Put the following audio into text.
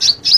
you